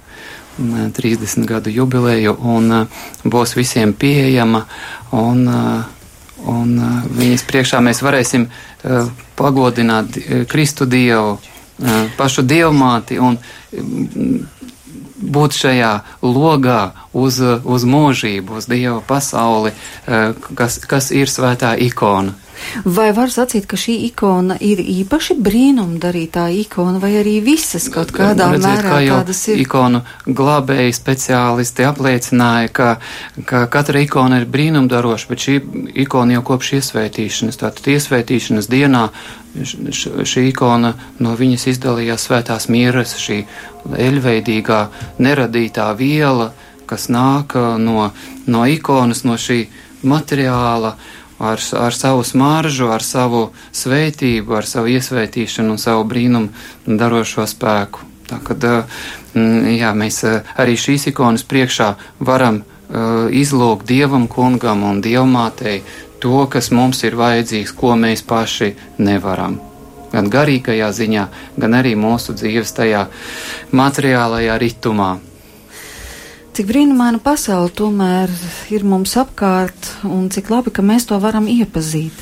30 gadu jubilēju, un būs visiem pieejama, un, un viņas priekšā mēs varēsim pagodināt Kristu Dievu, pašu Dievmāti un būt šajā logā uz, uz mūžību, uz Dieva pasauli, eh, kas, kas ir svētā ikona. Vai var sacīt, ka šī ikona ir īpaši brīnumdarītā ikona, vai arī visas kaut kādā Redziet, mērā kā tādas ir? Ikonu glābēji speciālisti apliecināja, ka, ka katra ikona ir brīnumdaroša, bet šī ikona jau kopš iesvētīšanas, tātad iesvētīšanas dienā šī ikona no viņas izdalījās svētās mieras, šī eļveidīgā neradītā viela, kas nāk no, no ikonas, no šī materiāla, uh, ar, ar savu smaržu, ar savu svētību, ar savu iesvētīšanu un savu brīnumu darošo spēku. Tā kad jā, mēs arī šīs ikonas priekšā varam izlūgt Dievam kungam un Dievmātei to, kas mums ir vajadzīgs, ko mēs paši nevaram. Gan garīgajā ziņā, gan arī mūsu dzīves tajā materiālajā ritumā. Cik brīnumaina pasaule tomēr ir mums apkārt, un cik labi, ka mēs to varam iepazīt.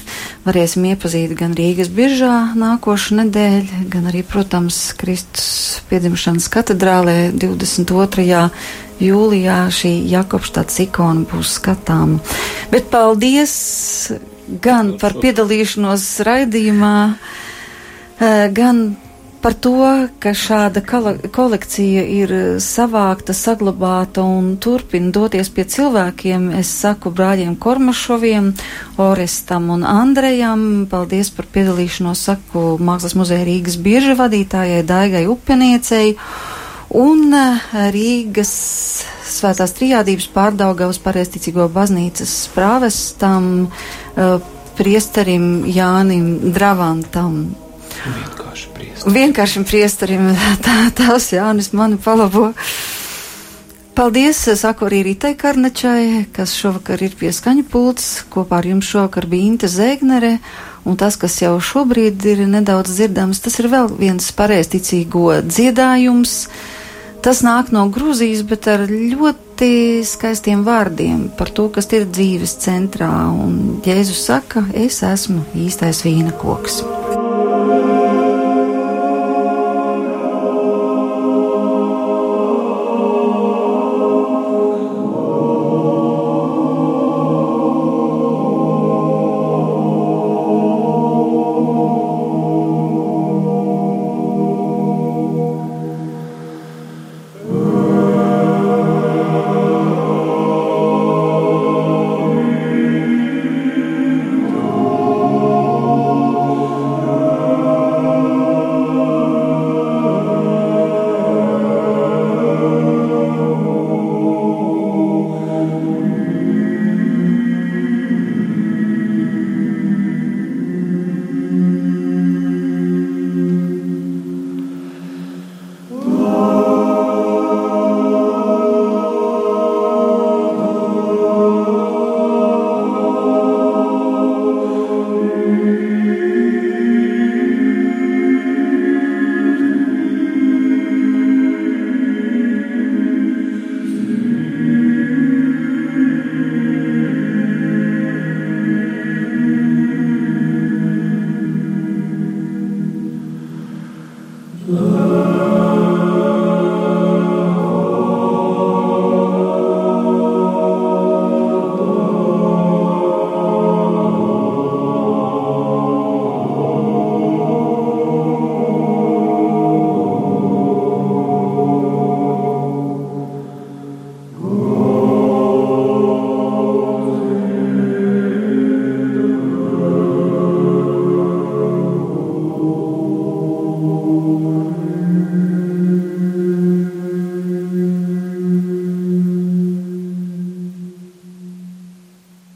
Varēsim iepazīt gan Rīgas biržā nākošu nedēļu, gan arī, protams, Kristus piedzimšanas katedrālē 22. jūlijā šī Jakobštāts ikona būs skatāma. Bet paldies gan par piedalīšanos raidījumā, eh, gan par to, ka šāda kolekcija ir savākta, saglabāta un turpina doties pie cilvēkiem. Es saku brāļiem Kormašoviem, Orestam un Andrejam. Paldies par piedalīšanos, saku Mākslas muzeja Rīgas bieža vadītājai Daigai Upeniecei. un Rīgas Svētās trijādības pārdaugavas pareisticīgo baznīcas prāvestam priesterim Jānim Dravantam. Vienkārši Vienkārši priesterim tā, tās Jānis mani palabo. Paldies, saku arī Ritai Karnačai, kas šovakar ir pie skaņu pults. Kopā ar jums šovakar bija Inte Zēgnere, un tas, kas jau šobrīd ir nedaudz dzirdams, tas ir vēl viens pareizticīgo dziedājums. Tas nāk no Grūzijas, bet ar ļoti skaistiem vārdiem par to, kas ir dzīves centrā. Un Jēzus saka, es esmu īstais vīna koks.